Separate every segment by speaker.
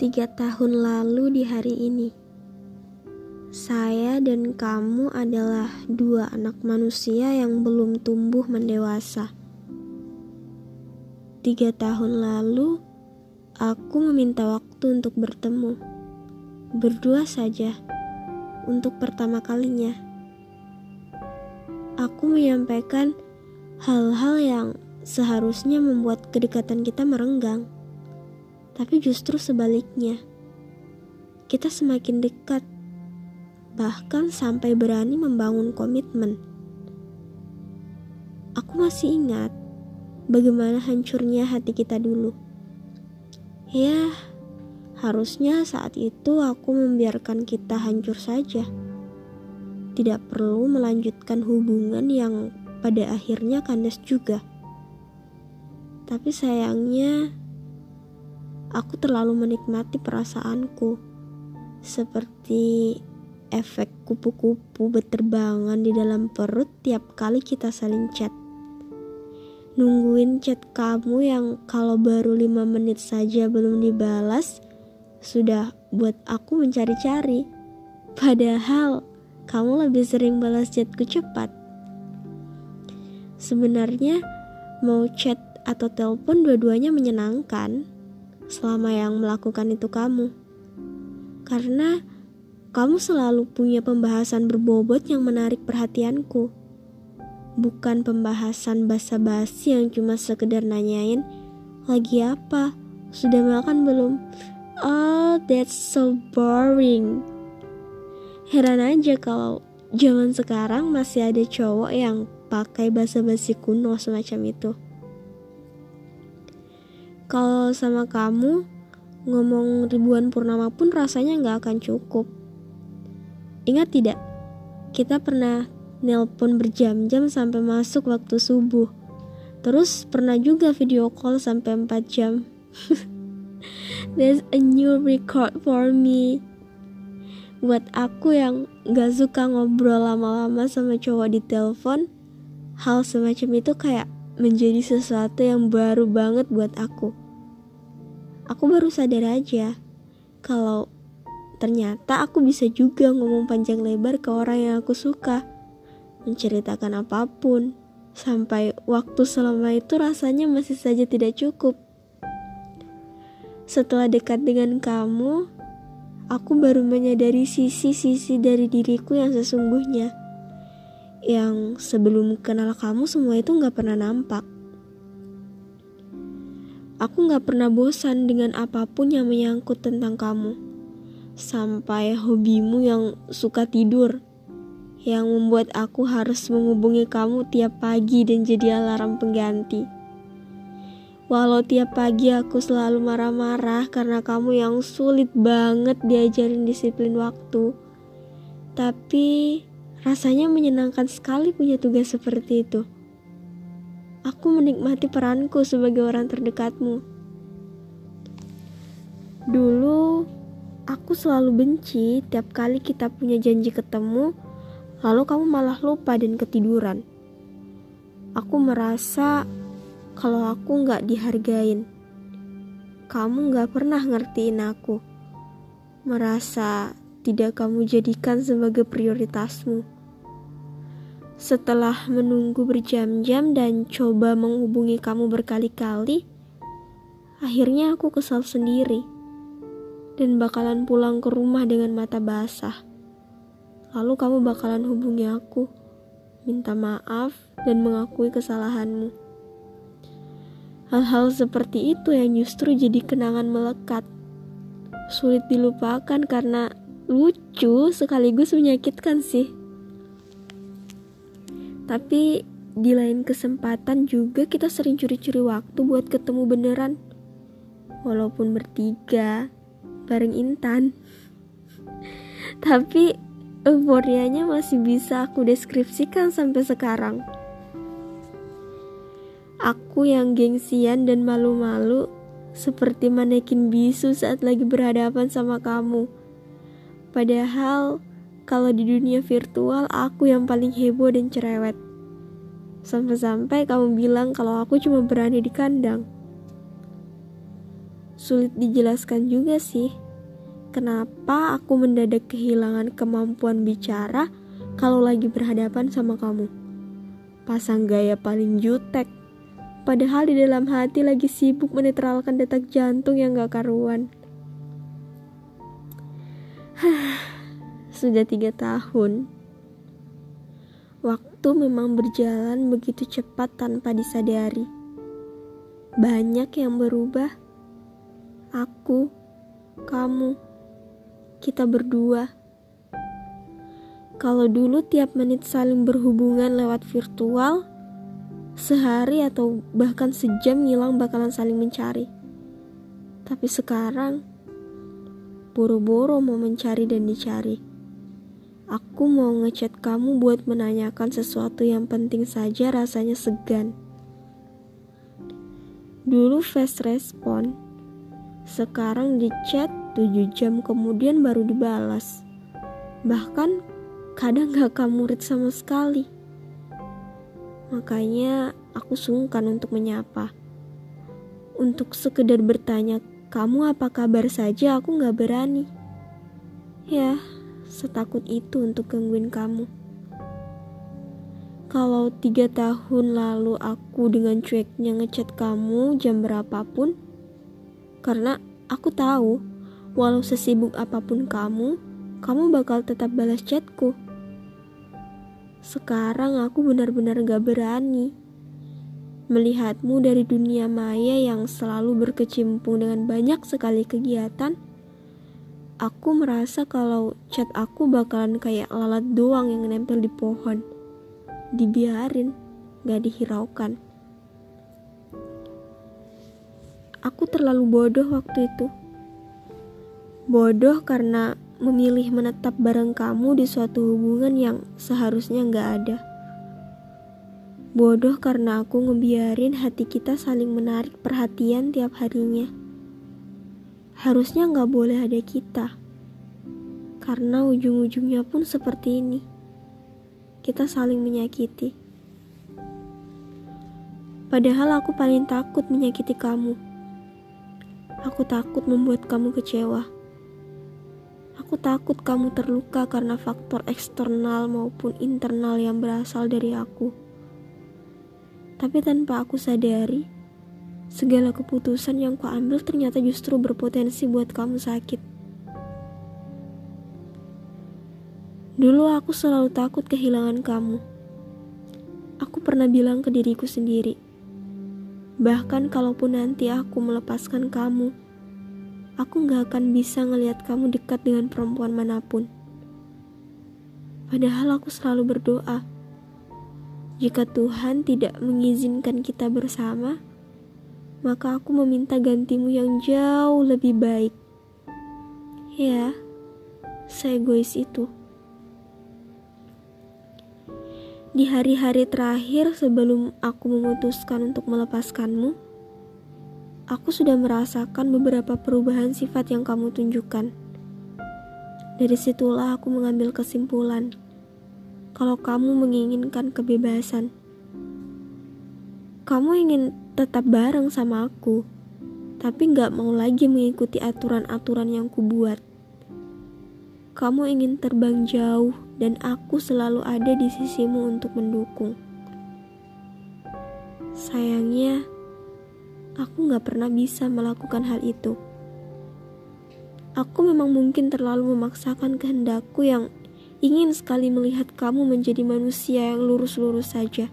Speaker 1: Tiga tahun lalu di hari ini, saya dan kamu adalah dua anak manusia yang belum tumbuh mendewasa. Tiga tahun lalu, aku meminta waktu untuk bertemu, berdua saja, untuk pertama kalinya. Aku menyampaikan hal-hal yang seharusnya membuat kedekatan kita merenggang tapi justru sebaliknya. Kita semakin dekat, bahkan sampai berani membangun komitmen. Aku masih ingat bagaimana hancurnya hati kita dulu. Ya, harusnya saat itu aku membiarkan kita hancur saja. Tidak perlu melanjutkan hubungan yang pada akhirnya kandas juga. Tapi sayangnya, aku terlalu menikmati perasaanku, seperti efek kupu-kupu berterbangan di dalam perut tiap kali kita saling chat. Nungguin chat kamu yang kalau baru lima menit saja belum dibalas, sudah buat aku mencari-cari. Padahal kamu lebih sering balas chatku cepat. Sebenarnya mau chat atau telepon dua-duanya menyenangkan selama yang melakukan itu kamu. Karena kamu selalu punya pembahasan berbobot yang menarik perhatianku. Bukan pembahasan basa-basi yang cuma sekedar nanyain, lagi apa? Sudah makan belum? Oh, that's so boring. Heran aja kalau zaman sekarang masih ada cowok yang pakai basa-basi kuno semacam itu. Kalau sama kamu, ngomong ribuan purnama pun rasanya nggak akan cukup. Ingat tidak? Kita pernah nelpon berjam-jam sampai masuk waktu subuh. Terus pernah juga video call sampai 4 jam. There's a new record for me. Buat aku yang gak suka ngobrol lama-lama sama cowok di telepon, hal semacam itu kayak menjadi sesuatu yang baru banget buat aku. Aku baru sadar aja kalau ternyata aku bisa juga ngomong panjang lebar ke orang yang aku suka, menceritakan apa pun, sampai waktu selama itu rasanya masih saja tidak cukup. Setelah dekat dengan kamu, aku baru menyadari sisi-sisi dari diriku yang sesungguhnya yang sebelum kenal kamu semua itu gak pernah nampak. Aku gak pernah bosan dengan apa pun yang menyangkut tentang kamu. Sampai hobimu yang suka tidur. Yang membuat aku harus menghubungi kamu tiap pagi dan jadi alarm pengganti. Walau tiap pagi aku selalu marah-marah karena kamu yang sulit banget diajarin disiplin waktu. Tapi Rasanya menyenangkan sekali punya tugas seperti itu. Aku menikmati peranku sebagai orang terdekatmu. Dulu, aku selalu benci tiap kali kita punya janji ketemu, lalu kamu malah lupa dan ketiduran. Aku merasa kalau aku nggak dihargain. Kamu nggak pernah ngertiin aku. Merasa tidak kamu jadikan sebagai prioritasmu. Setelah menunggu berjam-jam dan coba menghubungi kamu berkali-kali, akhirnya aku kesal sendiri dan bakalan pulang ke rumah dengan mata basah. Lalu kamu bakalan hubungi aku, minta maaf, dan mengakui kesalahanmu. Hal-hal seperti itu yang justru jadi kenangan melekat. Sulit dilupakan karena lucu sekaligus menyakitkan sih. Tapi di lain kesempatan juga kita sering curi-curi waktu buat ketemu beneran. Walaupun bertiga, bareng Intan. Tapi euforianya masih bisa aku deskripsikan sampai sekarang. Aku yang gengsian dan malu-malu seperti manekin bisu saat lagi berhadapan sama kamu Padahal kalau di dunia virtual aku yang paling heboh dan cerewet. Sampai-sampai kamu bilang kalau aku cuma berani di kandang. Sulit dijelaskan juga sih. Kenapa aku mendadak kehilangan kemampuan bicara kalau lagi berhadapan sama kamu? Pasang gaya paling jutek. Padahal di dalam hati lagi sibuk menetralkan detak jantung yang gak karuan. Sudah tiga tahun. Waktu memang berjalan begitu cepat tanpa disadari. Banyak yang berubah aku, kamu, kita berdua. Kalau dulu tiap menit saling berhubungan lewat virtual, sehari atau bahkan sejam ngilang bakalan saling mencari. Tapi sekarang, boro-boro mau mencari dan dicari. Aku mau ngechat kamu buat menanyakan sesuatu yang penting saja rasanya segan. Dulu fast respon, sekarang di chat 7 jam kemudian baru dibalas. Bahkan kadang gak kamu read sama sekali. Makanya aku sungkan untuk menyapa. Untuk sekedar bertanya, kamu apa kabar saja aku gak berani. Ya, setakut itu untuk gangguin kamu. Kalau tiga tahun lalu aku dengan cueknya ngechat kamu jam berapapun, karena aku tahu, walau sesibuk apa pun kamu, kamu bakal tetap balas chatku. Sekarang aku benar-benar gak berani melihatmu dari dunia maya yang selalu berkecimpung dengan banyak sekali kegiatan. Aku merasa kalau chat aku bakalan kayak lalat doang yang nempel di pohon. Dibiarin, gak dihiraukan. Aku terlalu bodoh waktu itu. Bodoh karena memilih menetap bareng kamu di suatu hubungan yang seharusnya nggak ada. Bodoh karena aku ngebiarin hati kita saling menarik perhatian tiap harinya. Harusnya nggak boleh ada kita. Karena ujung-ujungnya pun seperti ini. Kita saling menyakiti. Padahal aku paling takut menyakiti kamu. Aku takut membuat kamu kecewa. Aku takut kamu terluka karena faktor eksternal maupun internal yang berasal dari aku. Tapi tanpa aku sadari, segala keputusan yang kuambil ternyata justru berpotensi buat kamu sakit. Dulu aku selalu takut kehilangan kamu. Aku pernah bilang ke diriku sendiri, Bahkan kalaupun nanti aku melepaskan kamu, aku gak akan bisa ngelihat kamu dekat dengan perempuan mana pun. Padahal aku selalu berdoa, jika Tuhan tidak mengizinkan kita bersama, maka aku meminta gantimu yang jauh lebih baik. Ya, saya egois itu. Di hari-hari terakhir sebelum aku memutuskan untuk melepaskanmu, aku sudah merasakan beberapa perubahan sifat yang kamu tunjukkan. Dari situlah aku mengambil kesimpulan kalau kamu menginginkan kebebasan. Kamu ingin tetap bareng sama aku, tapi gak mau lagi mengikuti aturan-aturan yang kubuat. Kamu ingin terbang jauh dan aku selalu ada di sisimu untuk mendukung. Sayangnya, aku gak pernah bisa melakukan hal itu. Aku memang mungkin terlalu memaksakan kehendakku yang ingin sekali melihat kamu menjadi manusia yang lurus-lurus saja.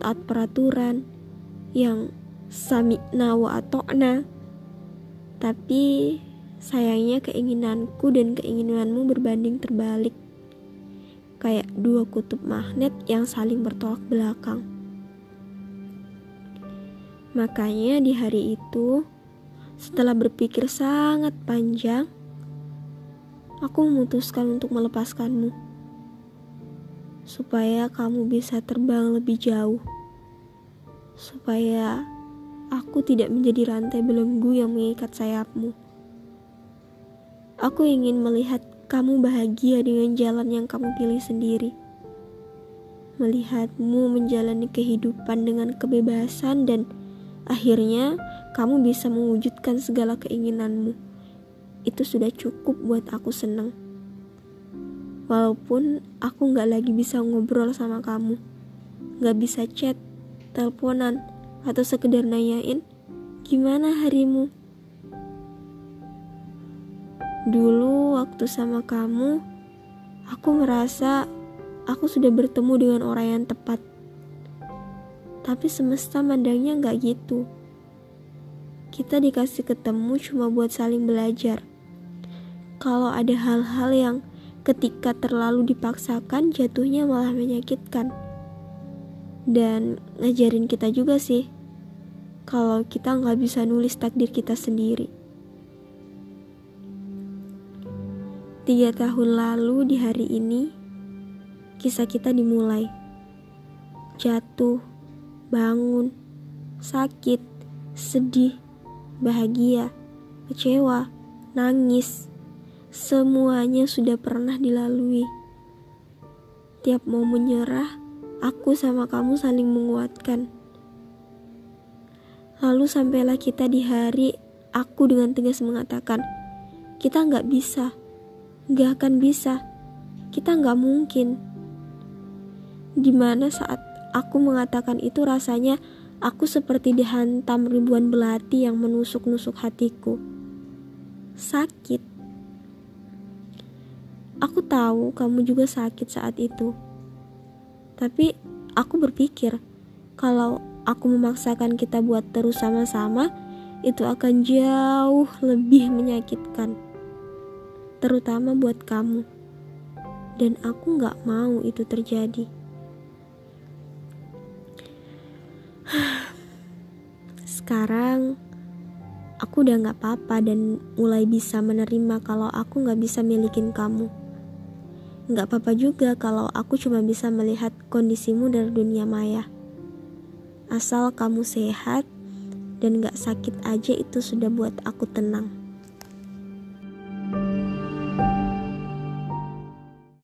Speaker 1: Taat peraturan, yang sami nawa atau na. Tapi sayangnya keinginanku dan keinginanmu berbanding terbalik kayak dua kutub magnet yang saling bertolak belakang. Makanya di hari itu, setelah berpikir sangat panjang, aku memutuskan untuk melepaskanmu. Supaya kamu bisa terbang lebih jauh. Supaya aku tidak menjadi rantai belenggu yang mengikat sayapmu. Aku ingin melihat kamu bahagia dengan jalan yang kamu pilih sendiri. Melihatmu menjalani kehidupan dengan kebebasan dan akhirnya kamu bisa mewujudkan segala keinginanmu. Itu sudah cukup buat aku senang. Walaupun aku gak lagi bisa ngobrol sama kamu, gak bisa chat, teleponan, atau sekedar nanyain gimana harimu. Dulu waktu sama kamu, aku merasa aku sudah bertemu dengan orang yang tepat. Tapi semesta mandangnya nggak gitu. Kita dikasih ketemu cuma buat saling belajar. Kalau ada hal-hal yang ketika terlalu dipaksakan jatuhnya malah menyakitkan. Dan ngajarin kita juga sih, kalau kita nggak bisa nulis takdir kita sendiri. Tiga tahun lalu di hari ini, kisah kita dimulai. Jatuh, bangun, sakit, sedih, bahagia, kecewa, nangis. Semuanya sudah pernah dilalui. Tiap mau menyerah, aku sama kamu saling menguatkan. Lalu sampailah kita di hari aku dengan tegas mengatakan, kita nggak bisa, nggak akan bisa, kita nggak mungkin. Di mana saat aku mengatakan itu rasanya aku seperti dihantam ribuan belati yang menusuk-nusuk hatiku. Sakit. Aku tahu kamu juga sakit saat itu. Tapi aku berpikir kalau aku memaksakan kita buat terus sama-sama, itu akan jauh lebih menyakitkan. Terutama buat kamu. Dan aku gak mau itu terjadi. Sekarang aku udah gak apa-apa dan mulai bisa menerima kalau aku gak bisa milikin kamu. Gak apa-apa juga kalau aku cuma bisa melihat kondisimu dari dunia maya. Asal kamu sehat dan gak sakit aja itu sudah buat aku tenang.